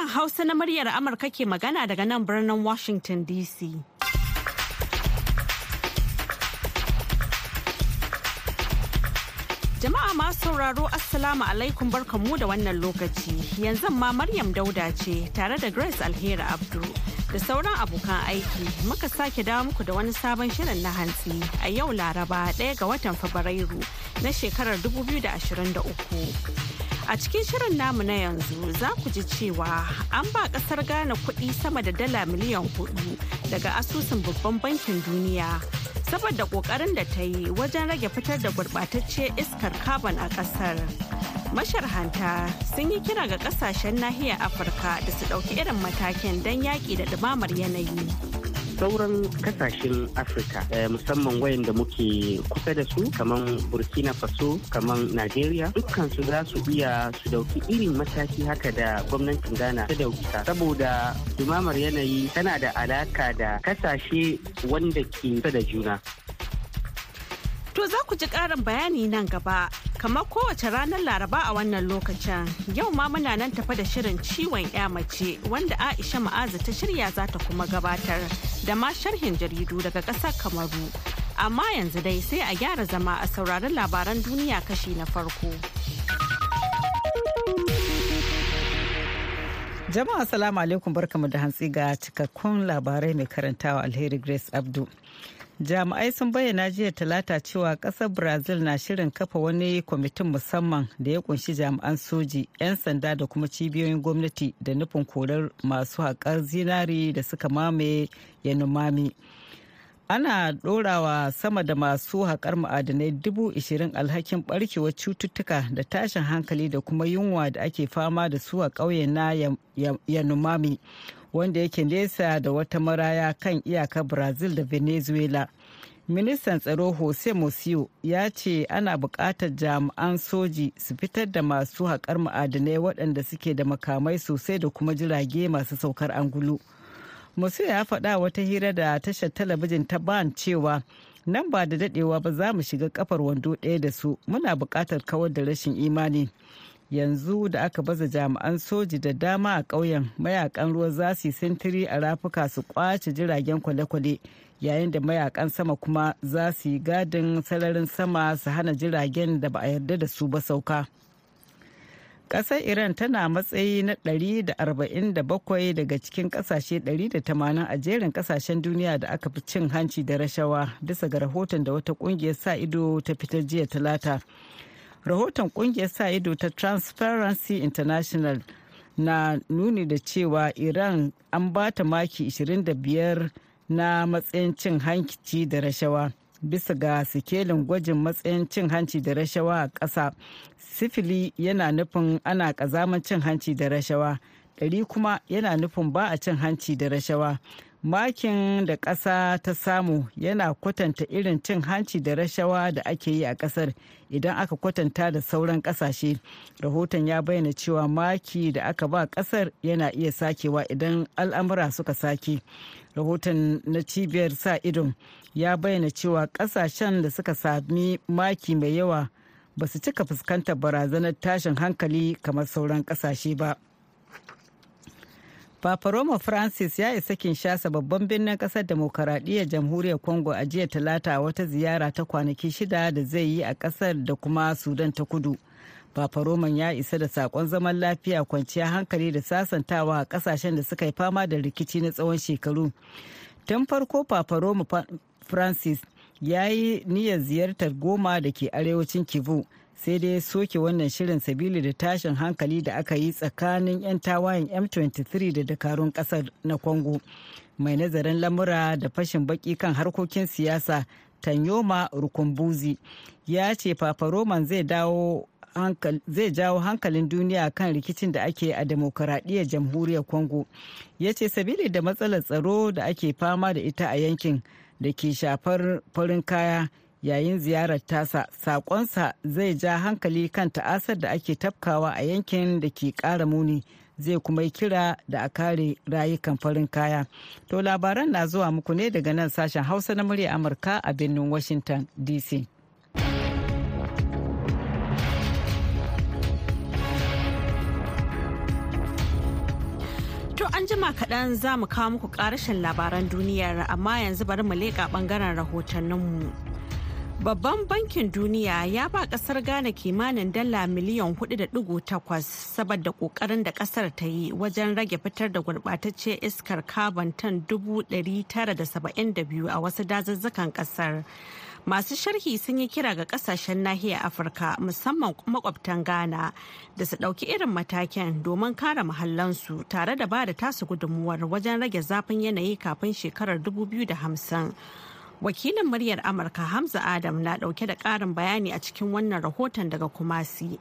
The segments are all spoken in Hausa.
Sashen Hausa na muryar Amurka ke magana daga nan birnin Washington DC. Jama'a masu sauraro Assalamu alaikum barkamu da wannan lokaci. Yanzu ma Maryam Dauda ce tare da Grace Alheri Abdu da sauran abokan aiki muka sake dawo muku da wani sabon shirin na hantsi a yau Laraba ɗaya ga watan Fabrairu na shekarar 2023. A cikin shirin namu na yanzu za ku ji cewa an ba ƙasar Ghana kuɗi sama da dala miliyan huɗu daga asusun babban bankin duniya saboda ƙoƙarin da ta yi wajen rage fitar da gurɓatacce iskar carbon a ƙasar. Masharhanta sun yi kira ga ƙasashen nahiyar Afirka da su ɗauki irin matakin don yaƙi da ɗumamar yanayi. Sauran ƙasashen afirka musamman wayanda muke kusa da su kamar burkina faso kamar nigeria dukkansu za su iya su ɗauki irin mataki haka da gwamnatin ghana ta ɗauka saboda dumamar yanayi tana da alaka da ƙasashe wanda ke da juna. To za ku ji ƙarin bayani nan gaba, kamar kowace ranar Laraba a wannan lokacin. Yau ma muna nan tafa da shirin ciwon ya mace wanda Aisha Ma'azu ta shirya za ta kuma gabatar da ma sharhin jaridu daga ƙasar Kamaru. Amma yanzu dai sai a gyara zama a sauraron labaran duniya kashi na farko. Jama'a salamu alaikum barkamu da hantsi ga cikakkun labarai mai karantawa alheri Grace Abdu. Jami'ai sun bayyana jiya talata cewa ƙasar brazil na shirin kafa wani kwamitin musamman da ya ƙunshi jami'an soji 'yan sanda da kuma cibiyoyin gwamnati da nufin korar masu haƙar zinari da suka mamaye yanumami ana ɗorawa sama da masu haƙar ma'adanai dubu ishirin alhakin barkewar cututtuka da tashin hankali da kuma yunwa da ake fama da su a ƙauyen na yanumami wanda yake nesa da wata maraya kan iyakar brazil da venezuela. Ministan tsaro jose mosio ya ce ana buƙatar jami'an soji su fitar da masu haƙar ma'adanai waɗanda suke da makamai sosai da kuma jirage masu saukar angulu. Mosio ya faɗa wata hira da tashar talabijin ta ban cewa nan ba da daɗewa ba za mu shiga kafar wando ɗaya da su. Muna buƙatar kawar da rashin imani. Yanzu da aka baza jami'an soji da dama a ƙauyen mayaƙan ruwa za su yi sintiri a rafuka su ƙwace jiragen kwale-kwale yayin da mayaƙan sama kuma za su yi gadin sararin sama su hana jiragen da ba a yarda da su ba sauka. Ƙasar iran tana matsayi na 147 daga cikin ƙasashe 180 a jerin ƙasashen duniya da aka fi cin hanci da rashawa bisa ga rahoton da wata ƙungiyar sa ido ta fitar jiya talata. Rahoton ƙungiyar sa ido ta transparency international na nuni da cewa iran an ba ta maki 25 na matsayin cin hanci da rashawa bisa ga sikelin gwajin matsayin cin hanci da rashawa a ƙasa. Sifili yana nufin ana ƙazaman cin hanci da rashawa ɗari kuma yana nufin ba a cin hanci da rashawa. Makin da ƙasa ta samu yana kwatanta irin cin hanci da rashawa da ake yi a ƙasar idan aka kwatanta da sauran ƙasashe rahoton ya bayyana cewa maki da aka ba ƙasar yana iya sakewa idan al'amura suka sake rahoton na cibiyar sa idon ya bayyana cewa ƙasashen da suka sami maki mai yawa ba su cika fuskantar barazanar tashin hankali kamar sauran ƙasashe ba. Papa Roma Francis ya isa Kinshasa babban birnin ƙasar demokaradiyyar jamhuriyar Congo a jiya talata wata ziyara ta kwanaki shida da zai yi a ƙasar da kuma Sudan ta kudu. Papa Roman ya isa da saƙon zaman lafiya kwanciya hankali da sasantawa a ƙasashen da suka yi fama da rikici na tsawon shekaru. Tun farko Papa Roma Francis ya yi niyyar ziyartar goma da ke arewacin Kivu. Sai dai soke wannan shirin sabili da tashin hankali da aka yi tsakanin 'yan tawayen m23 da dakarun ƙasar na congo. Mai nazarin lamura da fashin baki kan harkokin siyasa tanyoma rukumbuzi ya ce papa roman zai dawo zai jawo hankalin duniya kan rikicin da ake a demokaradiyyar jamhuriyar congo. Ya ce sabili da matsalar tsaro da ake fama da ita a yankin da ke shafar farin kaya yayin ziyarar tasa. Sakonsa zai ja hankali kan ta'asar da ake tafkawa a yankin da ke ƙara muni zai kuma yi kira da a kare rayukan farin kaya. To labaran na zuwa muku ne daga nan sashen hausa na murya amurka a birnin washington dc an jima kaɗan za mu kawo muku ƙarashin labaran duniyar amma yanzu bari mu leƙa ɓangaren rahotanninmu. Babban bankin duniya ya ba ƙasar Ghana kimanin dala miliyan 4.8 saboda ƙoƙarin da ƙasar ta yi wajen rage fitar da gurɓatacciyar iskar carbon tan 972 a wasu dazuzzukan ƙasar. masu sharhi sun yi kira ga ƙasashen nahiyar afirka musamman makwabtan ghana da su ɗauki irin matakin domin kare mahallansu tare da ba da tasu gudunmuwar wajen rage zafin yanayi kafin shekarar 2050 wakilin muryar amurka hamza adam na ɗauke da ƙarin bayani a cikin wannan rahoton daga kumasi.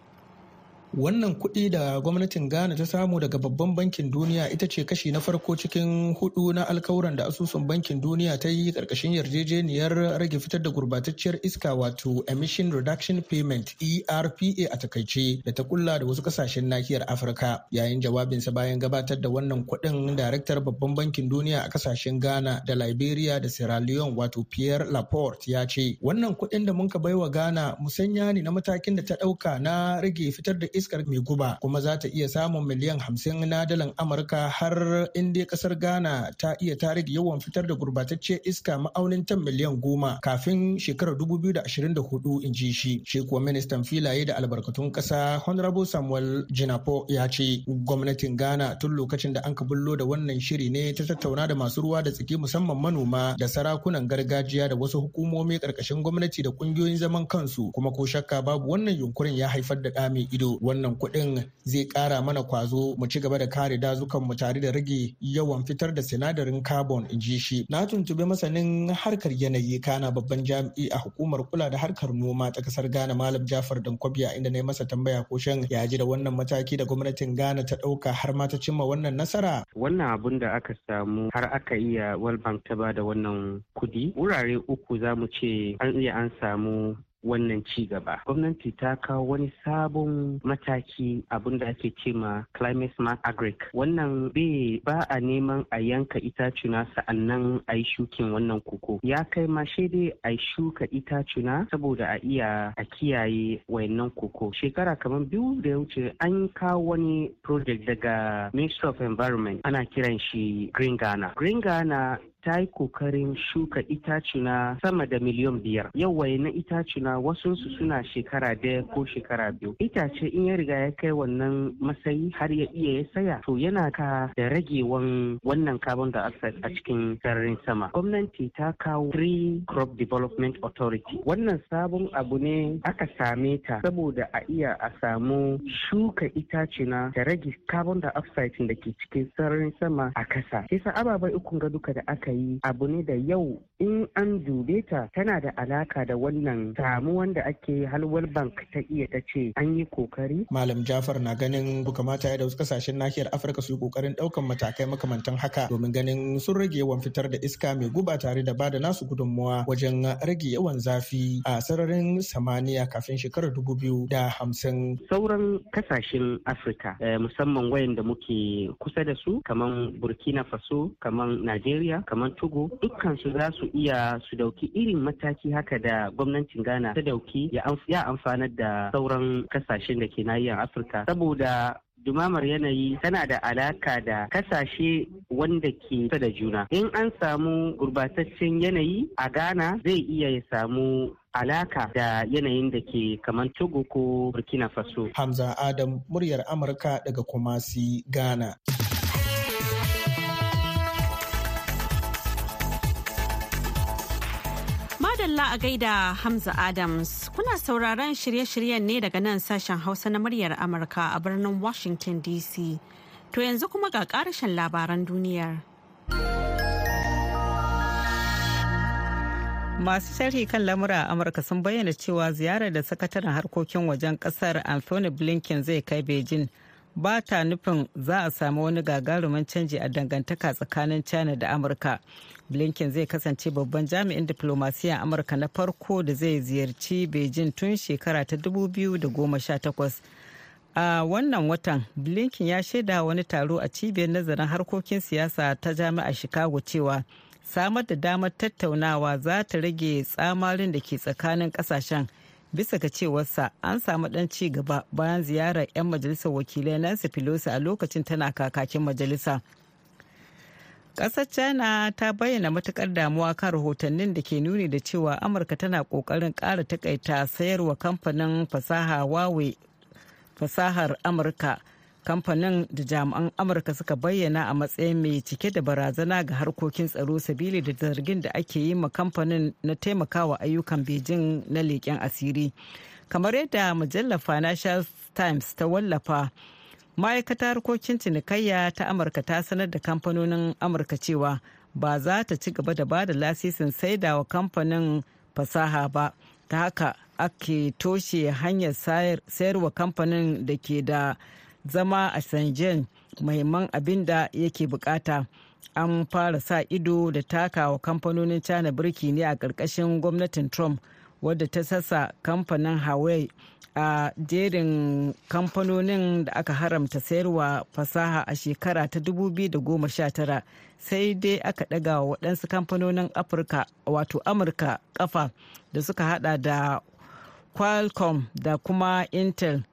Wannan kuɗi da gwamnatin Ghana ta samu daga babban bankin duniya ita ce kashi na farko cikin huɗu na alkawuran da asusun bankin duniya ta yi ƙarƙashin yarjejeniyar rage fitar da gurbatacciyar iska wato Emission Reduction Payment ERPA a taƙaice da ta kulla da wasu ƙasashen nahiyar Afirka. Yayin jawabinsa bayan gabatar da wannan kuɗin daraktar babban bankin duniya a ƙasashen Ghana da Liberia da Sierra Leone wato Pierre Laporte ya ce wannan kuɗin da muka baiwa Ghana musanya ne na matakin da ta ɗauka na rage fitar da iskar mai guba kuma za ta iya samun miliyan hamsin na dalan amurka har inda ƙasar ghana ta iya ta rage yawan fitar da gurbatacciyar iska ma'aunin tan miliyan goma kafin shekarar 2024 in ji shi. Shi kuwa ministan filaye da albarkatun kasa honorable samuel jinapo ya ce gwamnatin ghana tun lokacin da an ka bullo da wannan shiri ne ta tattauna da masu ruwa da tsaki musamman manoma da sarakunan gargajiya da wasu hukumomi ƙarƙashin gwamnati da ƙungiyoyin zaman kansu. Kuma ko shakka babu wannan yunkurin ya haifar da ɗa mai ido. Wannan kuɗin zai ƙara mana kwazo. Mu ci gaba da kare dazukan mu tare da rage yawan fitar da sinadarin carbon in ji shi. Na tuntubi masanin harkar yanayi kana babban jami'i a hukumar kula da harkar noma ta ƙasar ghana malam jafar dankwabiya inda na yi masa tambaya ko shan ya ji da wannan mataki da gwamnatin ghana ta ɗauka har ma ta cimma wannan nasara? Wannan abun da aka samu har aka iya world bank ta ba da wannan kuɗi wurare uku za mu ce an iya an samu wannan ci gaba. Gwamnati ta kawo wani sabon mataki abin da ake ce ma climate smart agric. Wannan bai ba a neman a yanka itacuna sa'an nan a yi shukin wannan koko. Ya kai ma dai a shuka itacuna saboda a iya a kiyaye wayannan koko. Shekara kamar biyu da ya wuce an kawo wani project daga Ministry of Environment ana kiran shi Green Ghana. Green Ghana ta yi ƙoƙarin shuka itacuna sama da miliyan biyar. Yau waye na itacuna wasunsu suna shekara ɗaya ko shekara biyu. Itace in ya riga ya kai wannan matsayi har ya iya ya saya to yana ka da ragewan wannan carbon dioxide a cikin sararin sama. Gwamnati ta kawo free crop development authority. Wannan sabon abu ne aka same ta saboda a iya a samu shuka itacuna da rage carbon dioxide da ke cikin sararin sama a kasa ababai ukun ga duka da aka aka yi abu ne da yau in an dube ta tana da alaka da wannan samuwan da ake halwar bank ta iya ta ce an yi ƙoƙari. Malam Jafar na ganin kamata ya da wasu ƙasashen nahiyar Afirka su yi ƙoƙarin ɗaukan matakai makamantan haka domin ganin sun rage yawan fitar da iska mai guba tare da ba da nasu gudunmuwa wajen rage yawan zafi a sararin samaniya kafin shekarar dubu biyu da hamsin. Sauran ƙasashen Afirka musamman wayanda muke kusa da su kamar Burkina Faso, kamar Najeriya, kamar Togo dukkan su za su iya su ɗauki irin mataki haka da gwamnatin Ghana ta ɗauki ya amfanar da sauran ƙasashen da ke nahiyar Afirka. Saboda dumamar yanayi tana da alaka da ƙasashe wanda ke da juna. In an samu gurbataccen yanayi a ghana zai iya ya samu alaka da yanayin da ke kamar togo ko burkina faso. Hamza adam muryar amurka daga kumasi ghana. A gaida Hamza Adams. Kuna sauraron shirye-shiryen ne daga nan sashen Hausa na muryar Amurka a birnin Washington DC. To yanzu kuma ga ƙarashin labaran duniyar. Masu sharhi kan lamura a Amurka sun bayyana cewa ziyarar da sakataren harkokin wajen ƙasar Anthony Blinken zai kai Beijing ba ta nufin za a samu wani gagarumin canji a dangantaka tsakanin China da Amurka. Blinken zai kasance babban jami'in diplomasiyyar amurka na farko da zai ziyarci beijing tun shekara ta 2018 a wannan watan blinken ya shaida wani taro a cibiyar nazarin harkokin siyasa ta jami'ar chicago cewa samar da damar tattaunawa za ta rage tsamarin da ke tsakanin ƙasashen bisa ga cewarsa an samu ɗan ci gaba bayan ziyarar 'yan majalisar wakilai nancy pelosi a lokacin tana kakakin majalisa. Ƙasar China ta bayyana matuƙar damuwa kan rahotannin da ke nuni da cewa Amurka tana ƙoƙarin ƙara takaita sayarwa kamfanin fasaha Huawei fasahar Amurka. Kamfanin da jami'an Amurka suka bayyana a matsayin mai cike da barazana ga harkokin tsaro sabili da zargin da ake yi ma kamfanin na taimakawa ayyukan Beijing na leƙen asiri. Kamar yadda mujallar Financial Times ta wallafa ma'aikatar harkokin cinikayya ta amurka ta sanar da kamfanonin amurka cewa ba za ta ci gaba da ba da lasisin saidawa kamfanin fasaha ba. Ta haka ake toshe hanyar sayarwa kamfanin da ke da zama a shenzhen muhimman abin da yake buƙata. An fara sa ido da takawa kamfanonin china birki ne a ƙarƙashin gwamnatin trump wadda ta sassa kamfanin hawaii a jerin kamfanonin da aka haramta sayarwa fasaha a shekara ta 2019 sai dai aka daga wa waɗansu kamfanonin afirka wato amurka kafa da suka hada da qualcomm da kuma intel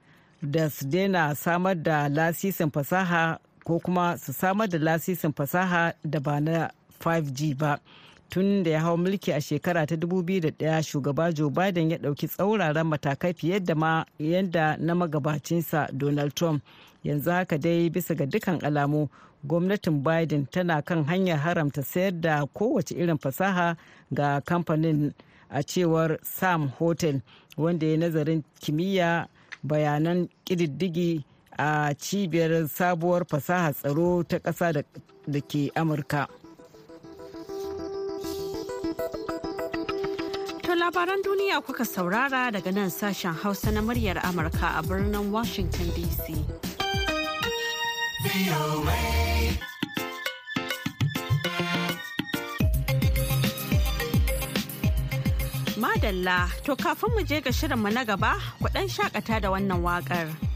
da su daina samar da lasisin fasaha ko kuma su samar da lasisin fasaha da ba na 5g ba. Tun da ya hau mulki a shekara ta 2001 shugaba joe biden ya ɗauki tsauraran matakai fiye da ma yadda na magabacinsa donald trump. Yanzu haka dai bisa ga dukkan alamu gwamnatin biden tana kan hanyar haramta sayar da kowace irin fasaha ga kamfanin a cewar sam hotel wanda ya nazarin kimiyya bayanan ƙididdigi a cibiyar sabuwar fasaha tsaro ta ƙasa da ke amurka. Labaran duniya kuka saurara daga nan sashen Hausa na muryar Amurka a birnin Washington DC. Madalla, to kafin mu je ga shirinmu na gaba, ku ɗan shakata da wannan waƙar.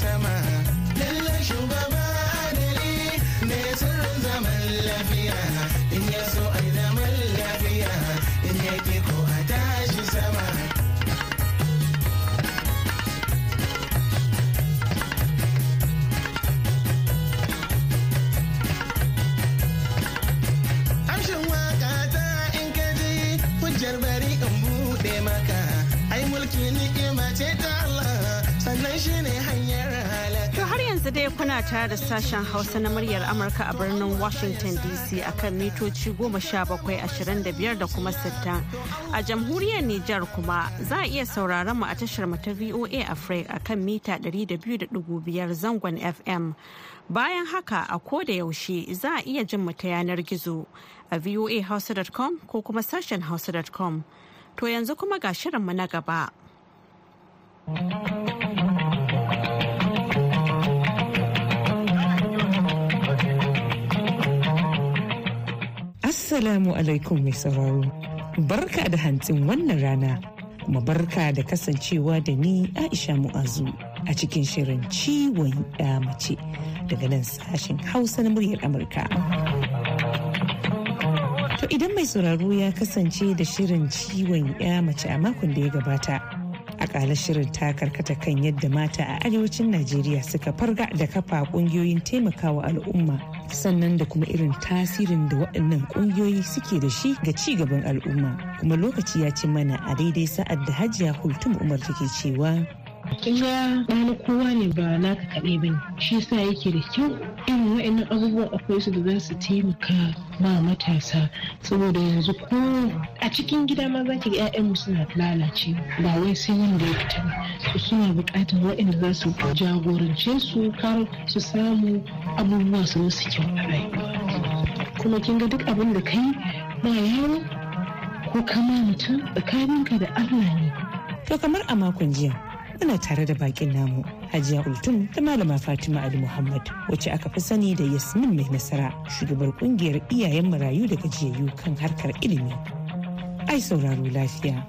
Sama. Lallan shugaba adali ne sirrin zaman lafiya? In ya so ai zaman lafiya in ya ke ko a tashi sama. Amshin waƙa in ka ji bari in buɗe maka. Ai mulki ni'ima ce ta Allah. Sannan shi ne hanyar halaka. To har yanzu dai kuna tare da sashen Hausa na muryar Amurka a birnin Washington DC akan mitoci goma sha bakwai ashirin da biyar da kuma sittin. A jamhuriyar Nijar kuma za a iya sauraron mu a tashar mu ta VOA Africa akan mita ɗari da biyu da biyar zangon FM. Bayan haka a ko da yaushe za a iya jin mu ta yanar gizo a voahausa.com ko kuma sashen hausa.com. To yanzu kuma ga shirinmu na gaba. Assalamu alaikum mai sauraro. Barka da hantsin wannan rana, kuma barka da kasancewa da ni Aisha Mu'azu a cikin shirin ciwon ya mace daga nan sashen Hausa na muryar Amurka. To idan mai sauraro ya kasance da shirin ciwon ya mace a makon da ya gabata. Akala shirin ta karkata kan yadda mata a arewacin Najeriya suka farga da kafa ƙungiyoyin taimakawa al'umma sannan da kuma irin tasirin da waɗannan kungiyoyi suke da shi ga ci gaban al'umma. Kuma lokaci ya ci mana a daidai sa'ad da Hajiya Hultum Umar take cewa kin ga na kowa ne ba naka kaɗai ba ne shi yasa yake da kyau irin wa'annan abubuwan akwai su da za su taimaka ma matasa. Saboda yanzu ko a cikin gida ma za ki ga 'ya'yanmu suna lalace. Ba wai sai wanda ya fita ba. Su suna buƙatar waɗanda za su jagorance su har su samu abubuwa su musu kyau a rayuwa. Kuma kin ga duk abin da kai ba yaro ko kama mutum tsakaninka da Allah ne. To kamar a makon jiya muna tare da bakin namu Hajiya Ultum da Malama Fatima Ali Muhammad wacce aka fi sani da Yasmin mai nasara shugabar ƙungiyar iyayen marayu da gajiyayyu kan harkar ilimi. Ai sauraro lafiya.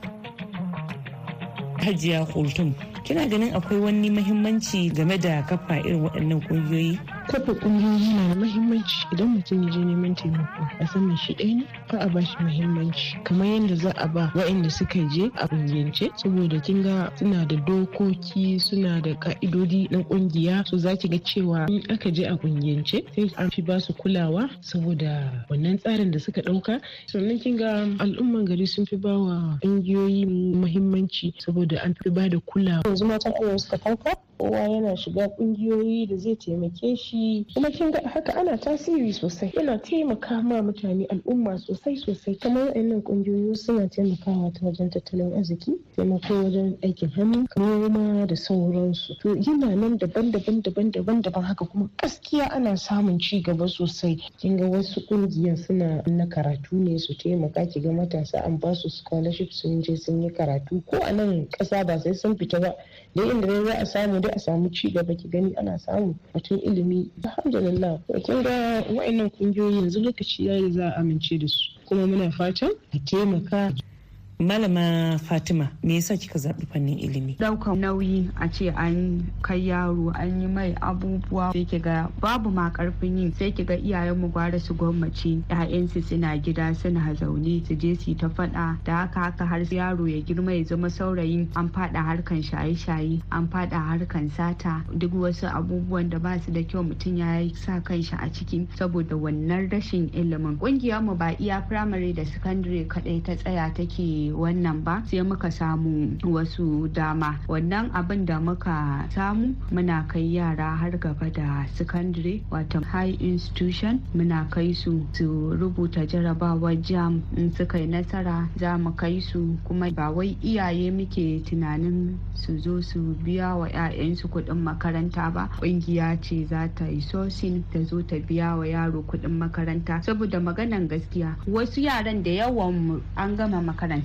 Hajiya Ultum kina ganin akwai wani mahimmanci game da kafa irin waɗannan kungiyoyi kafa kungiyoyi na da mahimmanci idan mutum ya je neman taimako a saman shi ɗaya ne ka a bashi mahimmanci kamar yadda za a ba waɗanda suka je a kungiyance saboda kin ga suna da dokoki suna da ka'idodi na ƙungiya so za ki ga cewa in aka je a kungiyance sai an fi ba su kulawa saboda wannan tsarin da suka ɗauka. Sannan kin ga al'umman gari sun fi ba wa kungiyoyi mahimmanci saboda an fi ba da kulawa. Yanzu matan arewa suka farka kowa yana shiga kungiyoyi da zai taimake shi. Kuma kin ga haka ana tasiri sosai. Yana taimaka ma mutane al'umma sosai sosai. Kamar waɗannan kungiyoyi suna taimakawa ta wajen tattalin arziki taimako wajen aikin hannu noma da sauransu. To yana nan daban-daban daban-daban daban haka kuma gaskiya ana samun ci gaba sosai. Kin ga wasu kungiyan suna na karatu ne su taimaka ki ga matasa an ba su scholarship sun je sun yi karatu. Ko a nan ƙasa ba sai sun fita ba. Da inda dai za a samu dai a samu ci gaba ki gani ana samu batun ilimi. Alhamdulillah. Kin ga wa'annan kungiyoyi yanzu lokaci yayi za a amince da su. Kuma muna fatan a taimaka malama fatima me yasa kika zaɓi fannin ilimi? Ɗaukar nauyi a ce an kai yaro an yi mai abubuwa sai kiga babu ma ƙarfin yin sai kiga iyayen mu gwara su gwammace ƴaƴansu suna gida suna zaune su je su ta faɗa. Da haka haka har yaro ya girma ya zama saurayin an faɗa harkan shaye-shaye an faɗa harkan sata duk wasu abubuwan da ba su da kyau mutum ya sa kanshi a ciki saboda wannan rashin ilimin. Ƙungiyar mu ba iya firamare da sakandare kaɗai ta tsaya take wannan ba sai muka samu wasu dama. Wannan abin da muka samu muna kai yara har gaba da secondary wato high institution. Muna kai su su rubuta jarabawar jam. In suka yi nasara za mu kai su. Kuma ba wai iyaye muke tunanin su zo su biya wa 'ya'yansu kuɗin makaranta ba. Ƙungiya ce za ta yi sosin ta zo ta biya wa yaro kuɗin makaranta. Saboda maganan gaskiya wasu yaran da yawan an gama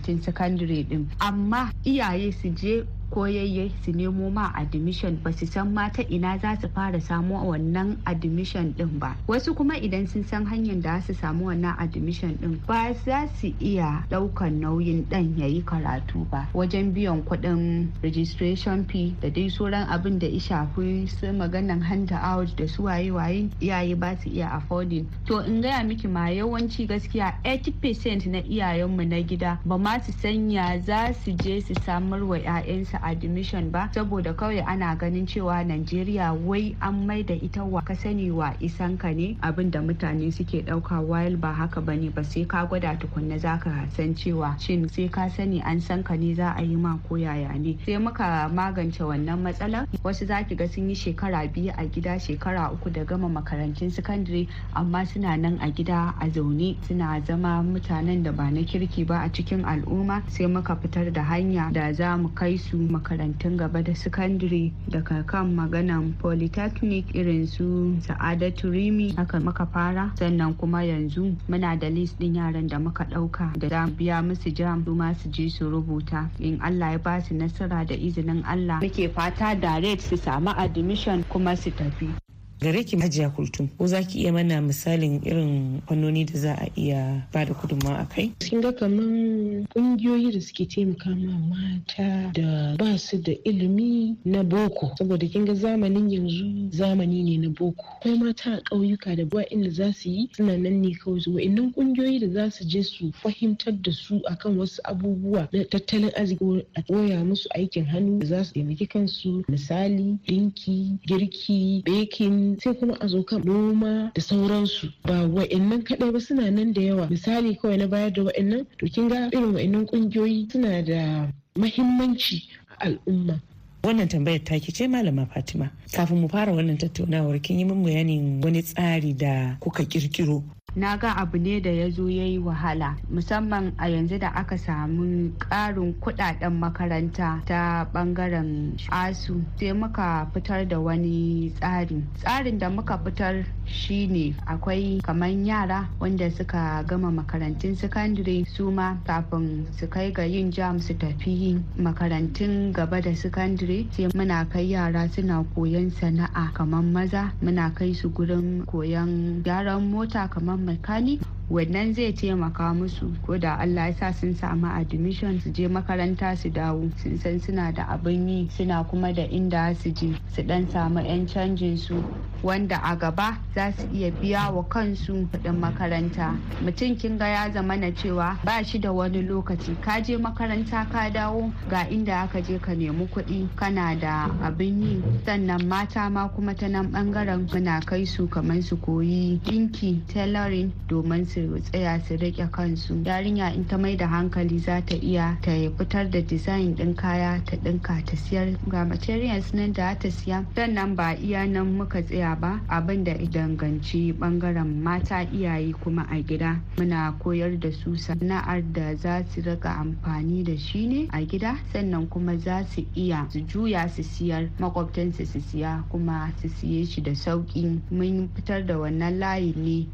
makarantun sakandare din. Amma iyaye su je koyayye su nemo ma admission ba su san ma ta ina za su fara samu wannan admission din ba. Wasu kuma idan sun san hanyar da su samu wannan admission din ba za su iya ɗaukan nauyin dan ya yi karatu ba. Wajen biyan kuɗin registration fee da dai sauran abin da ya shafi su maganan hand out da su waye waye iyaye ba su iya affording. To in gaya miki ma yawanci gaskiya 80% na iyayenmu na gida ba ma su sanya za su je su samar wa 'ya'yansu admission ba saboda kawai ana ganin cewa Najeriya wai an mai da ita wa ka sani wa isan ka ne. Abin da mutane suke ɗauka while ba haka ba ne ba sai ka gwada tukunna zaka san cewa shin sai ka sani an san ka ne za a yi ma ko yaya ne. Sai muka magance wannan matsalar. Wasu zaki ga sun yi shekara biyu a gida shekara uku da gama makarantun sakandare amma suna nan a gida a zaune. Suna zama mutanen da ba na kirki ba a cikin al'umma. Sai muka fitar da hanya da za mu kai su makarantun gaba da sakandare daga kan maganan polytechnic irin su sa'adatu rimi haka muka fara. Sannan kuma yanzu muna da list din yaran da muka ɗauka da za biya musu jam su su je su rubuta. In allah ya ba su nasara da izinin allah muke fata direct su samu admission kuma su tafi. Gare ki hajiya kultum ko za ki iya mana misalin irin fannoni da za a iya ba da gudunmawa a kai? Kin ga kaman kungiyoyi da suke taimaka ma mata da ba su da ilimi na boko. Saboda kin ga zamanin yanzu zamani ne na boko. Akwai mata a ƙauyuka da ba inda za su yi suna nan ne kawai. Zuwa innan kungiyoyi da za su je su fahimtar da su akan wasu abubuwa na tattalin arziki a koya musu aikin hannu da za su taimaki kansu. Misali dinki girki baking sai kuma a zo kan noma da sauransu. Ba wa'annan kaɗai ba suna nan da yawa. Misali kawai na bayar da wa'annan to kin ga irin wa'annan ƙungiyoyi suna da mahimmanci a al'umma. Wannan tambayar taki ce malama fatima. Kafin mu fara wannan tattaunawar kin yi min bayanin wani tsari da kuka kirkiro na ga abu ne da ya zo ya yi wahala musamman a yanzu da aka samu ƙarin kuɗaɗen makaranta ta ɓangaren asu sai muka fitar da wani tsari. Tsarin da muka fitar shine akwai kamar yara wanda suka gama makarantun sakandare su ma kafin su kai ga yin jam su tafi makarantun gaba da sakandare. Sai muna kai yara suna koyon sana'a kamar maza muna kai su gurin koyon gyaran mota kamar Mercalli wannan zai taimaka musu ko da allah ya sa sun samu admission su je makaranta su dawo. Sun san suna da abin yi suna kuma da inda su je su dan samu 'yan canjin su wanda a gaba za su iya biya wa kansu kuɗin makaranta. Mutum kin ga ya zama na cewa ba shi da wani lokaci. Ka je makaranta ka dawo ga inda aka je ka nemi kuɗi kana da abin yi. Sannan mata ma kuma ta nan ɓangaren muna kai su kamar su koyi dinki tailoring domin su tsaya su riƙe kansu. Yarinya in ta mai da hankali za ta iya ta fitar da design din kaya ta dinka ta siyar. Ga materials nan da ta siya. Sannan ba iya nan muka tsaya ba abin da danganci ɓangaren mata iyaye kuma a gida. Muna koyar da su sana'ar da za su riƙa amfani da shi ne a gida. Sannan kuma za su iya su juya su siyar makwabtansu su siya kuma su siye shi da sauƙi mun fitar da wannan layin ne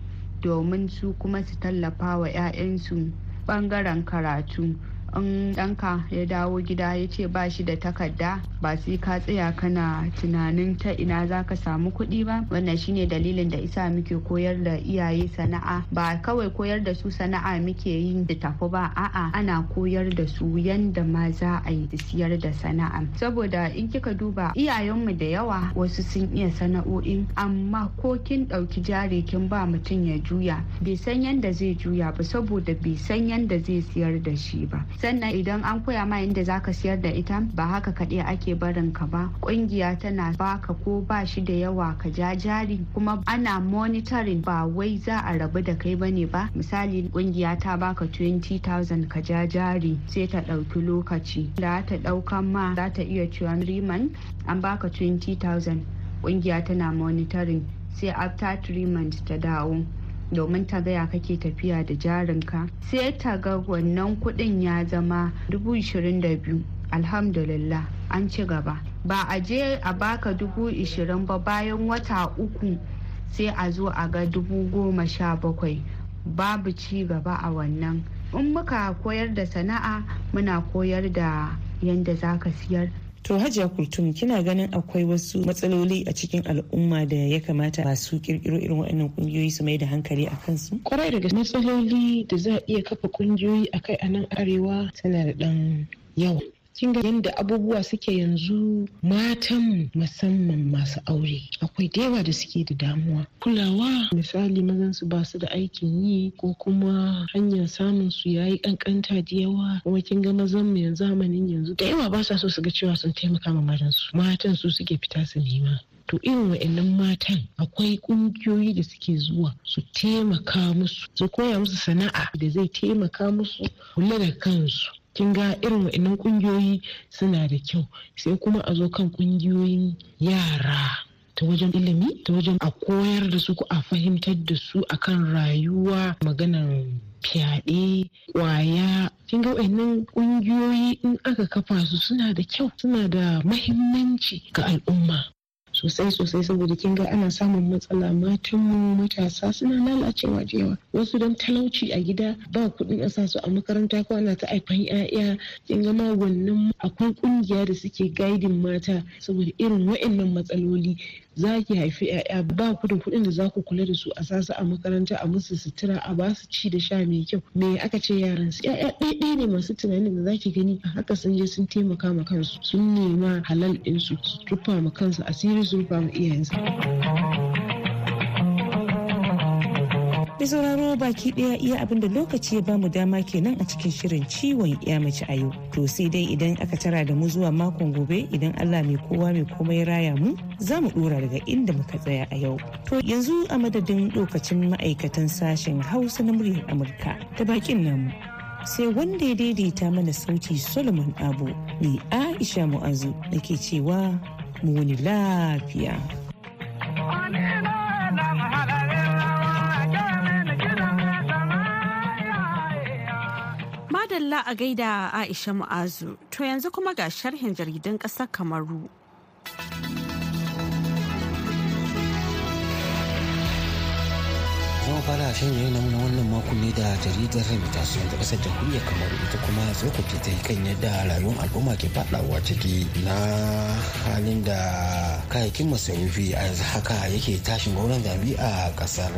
domin su kuma su tallafa wa 'ya'yansu ɓangaren karatu. In ɗanka ya dawo gida ya ce ba shi da takarda ba sai ka tsaya kana tunanin ta ina za ka samu kuɗi ba. Wannan shine dalilin da isa muke koyar da iyaye sana'a. Ba kawai koyar da su sana'a muke yin da tafi ba a'a ana koyar da su yanda ma za a yi siyar da sana'a. Saboda in kika duba iyayenmu da yawa wasu sun iya sana'o'in amma ko kin ɗauki jari kin ba mutum ya juya bai san yanda zai juya ba saboda bai san yanda zai siyar da shi ba. Sannan idan an koya ma yadda zaka siyar da ita ba haka kaɗai ake barin ka ba. Ƙungiya tana baka ko ba shi da yawa ka ja jari. Kuma ana monitoring ba wai za a rabu da kai ba ne ba. Misali ƙungiya ta baka 20,000 ka ja jari sai ta ɗauki lokaci. Da ta ɗaukan ma za ta iya cewa riman an baka 20,000 ƙungiya tana monitoring sai after 3 months ta dawo. Domin ta gaya kake tafiya da jarinka. Sai ta ga wannan kuɗin ya zama dubu ishirin da biyu. Alhamdulillah an ci gaba. Ba a je a baka dubu ishirin ba bayan wata uku sai a zo a ga dubu goma sha bakwai. Babu ci gaba a wannan. In muka koyar da sana'a muna koyar da yadda za ka siyar. To Hajiya Kultum kina ganin akwai wasu matsaloli a cikin al'umma da ya kamata masu kirkiro irin waɗannan kungiyoyi su mai da hankali a kansu? Kwarai daga matsaloli da za a iya kafa kungiyoyi a kai a nan arewa tana da ɗan yawa. Kin ga yadda abubuwa suke yanzu matan musamman masu aure akwai da yawa da suke da damuwa. Kulawa misali mazan su ba su da aikin yi ko kuma hanyar samun su yayi kankanta da yawa. Kuma kin ga mazan mu zamanin yanzu da yawa ba sa so su ga cewa sun taimaka ma mazan su. Matan su suke fita su nema. To irin wa'annan matan akwai kungiyoyi da suke zuwa su taimaka musu su koya musu sana'a da zai taimaka musu kula da kansu. Kin ga irin wa'annan kungiyoyi suna da kyau. Sai kuma a zo kan ƙungiyoyin yara ta wajen ilimi ta wajen a koyar da su ko a fahimtar da su akan rayuwa maganar fyaɗe ƙwaya. Kin ga wa'annan ƙungiyoyi in aka kafa su suna da kyau suna da mahimmanci ga al'umma. Sosai sosai saboda kin ga ana samun matsala. Matanmu matasa suna lalacewa da yawa. Wasu don talauci a gida ba kuɗin a su a makaranta ko ana ta aifan 'ya'ya kin ga ma wannan akwai ƙungiya da suke gaidin mata saboda irin wa'annan matsaloli. Za ki haifi 'ya'ya ba ku da kuɗin da za ku kula da su a sasu a makaranta a musu sutura a ba su ci da sha mai kyau. Me aka ce yaran su? 'ya'ya ɗaiɗai ne masu tunanin da za ki gani. A haka sun je sun taimaka ma kansu. Sun nema halal ɗinsu su rufa ma kansu asiri su rufa ma iyayensu. Mai sauraro baki ɗaya iya abin da lokaci ya ba mu dama kenan a cikin shirin ciwon ya mace a yau. To sai dai idan aka tara da mu zuwa makon gobe idan Allah mai kowa mai komai raya mu za mu ɗora daga inda muka tsaya a yau. To yanzu a madadin lokacin ma'aikatan sashen Hausa na muryar Amurka da bakin namu. Sai wanda ya daidaita mana sauti Solomon Abu ni Aisha Mu'azu da ke cewa mu wani lafiya. Madalla a gaida Aisha Mu'azu, to yanzu kuma ga sharhin jaridun ƙasar Kamaru. Fara shan na na wannan makon ne da jaridar mutation ta ƙasar jamhuriyar kamar ita kuma tsokaci ta yi kan yadda rayuwar al'umma ke fadawa ciki na halin da kayayyakin masarufi a yanzu haka yake tashin gwamnan zabi a ƙasar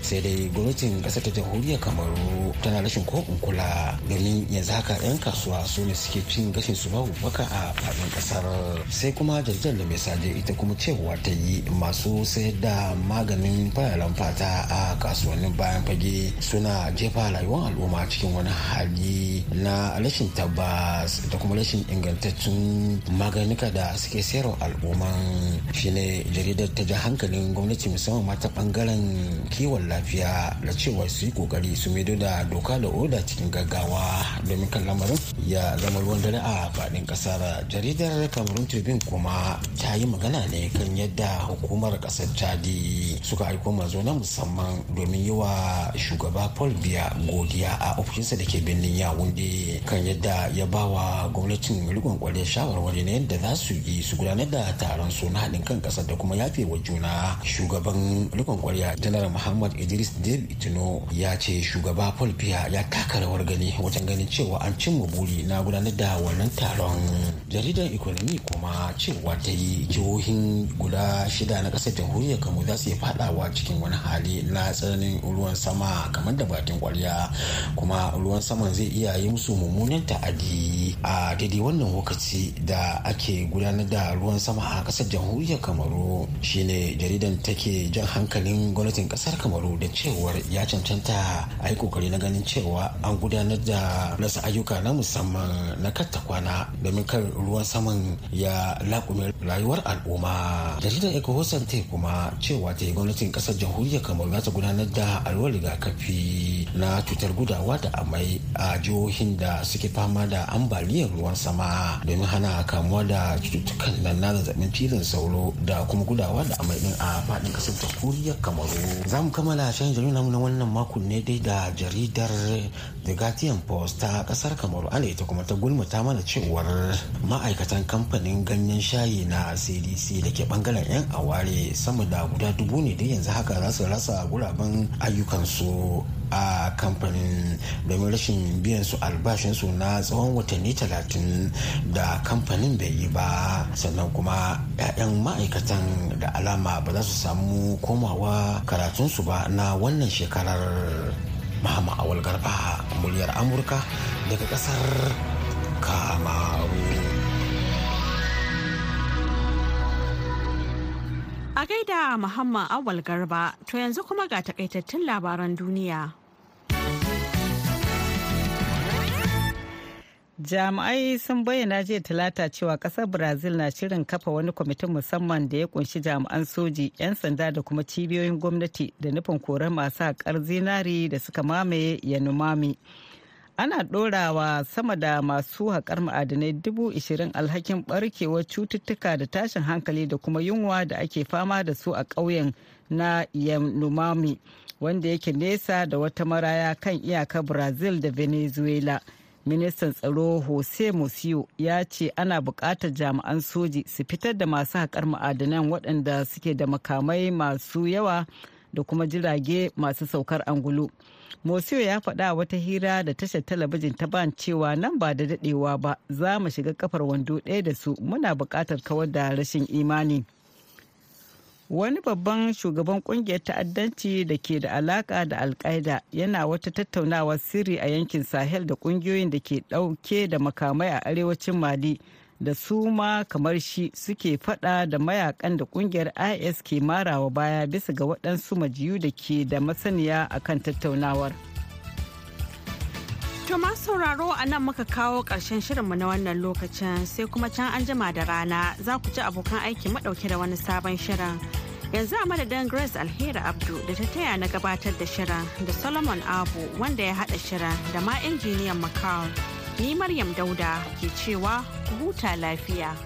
sai dai gwamnatin ƙasar ta jamhuriyar kamaru tana rashin ko kula domin yanzu haka 'yan kasuwa su ne suke cin gashin su babu baka a faɗin ƙasar sai kuma jaridar da mai saje ita kuma cewa ta yi masu sayar da maganin fararen fata a kasuwannin bayan fage suna jefa rayuwar al'umma cikin wani hali na rashin tabbas da kuma rashin ingantaccen maganika da suke sayarwa al'umman shine jaridar ta ja hankalin gwamnati musamman mata ɓangaren kiwon lafiya da cewa su yi ƙoƙari su maido da doka da oda cikin gaggawa domin kan lamarin ya zama ruwan dare a faɗin ƙasar. Jaridar cameroon tribune kuma ta yi magana ne kan yadda hukumar ƙasar chadi suka aiko mazo na musamman domin yi wa shugaba paul biya godiya a ofishinsa da ke birnin yawunde kan yadda ya ba wa gwamnatin rikon kwale shawarwari na yadda za su yi su gudanar da taron su na haɗin kan ƙasar da kuma yafe wa juna. Shugaban rikon kwarya janar muhammad idris dave itino ya ce shugaba paul biya ya taka rawar gani wajen ganin cewa an cimma buri na gudanar da wannan taron. Jaridar economy kuma cewa ta yi jihohin guda shida na ƙasar jamhuriyar kamo za su iya fadawa cikin wani hali na tsananin ruwan sama kamar da bakin kwarya. Kuma ruwan saman zai iya yi musu mummunan ta'adi. A daidai wannan lokaci da ake gudanar da ruwan sama a ƙasar jamhuriyar kamaru shine jaridan take jan hankalin gwamnatin ƙasar kamaru da cewar ya cancanta a yi ƙoƙari na ganin cewa an gudanar da rasa ayyuka na musamman na katta kwana domin kar ruwan saman ya laƙume rayuwar al'umma. Jaridar ecohosan kuma cewa ta yi gwamnatin ƙasar jamhuriyar kamaru za ta gudanar da alwar rigakafi na cutar gudawa da amai a jihohin da suke fama da ambaliyar ruwan sama domin hana kamuwa da cututtukan nan na zazzaɓin cizon sauro da kuma gudawa da amai din a faɗin ƙasar jamhuriyar kamaru. Za mu kammala shan jaridar na wannan makon ne dai da jaridar the guardian post ta ƙasar kamaru ana ita kuma ta gulmata mana cewar ma'aikatan kamfanin ganyen shayi na cdc da ke ɓangaren yan aware sama da guda dubu ne dai yanzu haka za su rasa guraben ayyukansu a kamfanin domin rashin biyan su albashinsu na tsawon watanni talatin da kamfanin bai yi ba. Sannan kuma 'ya'yan ma'aikatan da alama ba za su samu komawa karatunsu ba na wannan shekarar. Mahama awal garba muryar amurka daga ƙasar kamaru A gaida Muhammad Awal Garba, to yanzu kuma ga takaitattun labaran duniya. Jami'ai sun bayyana jiya talata cewa ƙasar Brazil na shirin kafa wani kwamitin musamman da ya ƙunshi jami'an soji, 'yan sanda da kuma cibiyoyin gwamnati da nufin korar masu haƙar zinari da suka mamaye Yanomami. ana ɗorawa sama da masu haƙar ma'adinai dubu ishirin alhakin barkewar cututtuka da tashin hankali da kuma yunwa da ake fama da su a ƙauyen na yanomami wanda yake nesa da wata maraya kan iyakar brazil da venezuela ministan tsaro jose musio ya ce ana buƙatar jami'an soji su fitar da masu haƙar ma'adinan waɗanda suke da makamai masu yawa da kuma jirage masu saukar angulu. Mosiyo ya faɗa wata hira da tashar talabijin ta ban cewa nan ba da daɗewa ba za mu shiga kafar wando ɗaya da su muna buƙatar kawar da rashin imani. Wani babban shugaban ƙungiyar ta'addanci da ke da alaka da alkaida yana wata tattaunawar sirri a yankin Sahel da ƙungiyoyin da ke ɗauke da makamai a arewacin Mali. da su ma kamar shi suke fada da mayaƙan da ƙungiyar is ke marawa baya bisa ga waɗansu majiyu da ke da masaniya akan tattaunawar. To masu sauraro a nan muka kawo ƙarshen shirinmu na wannan lokacin sai kuma can an jima da rana za ku ji abokan aiki madauke da wani sabon shirin. Yanzu a madadin Grace Alheri Abdu da ta taya na gabatar da shirin da Solomon Abu wanda ya haɗa shirin da ma injiniyan Macau. Ni Maryam Dauda ke cewa huta lafiya.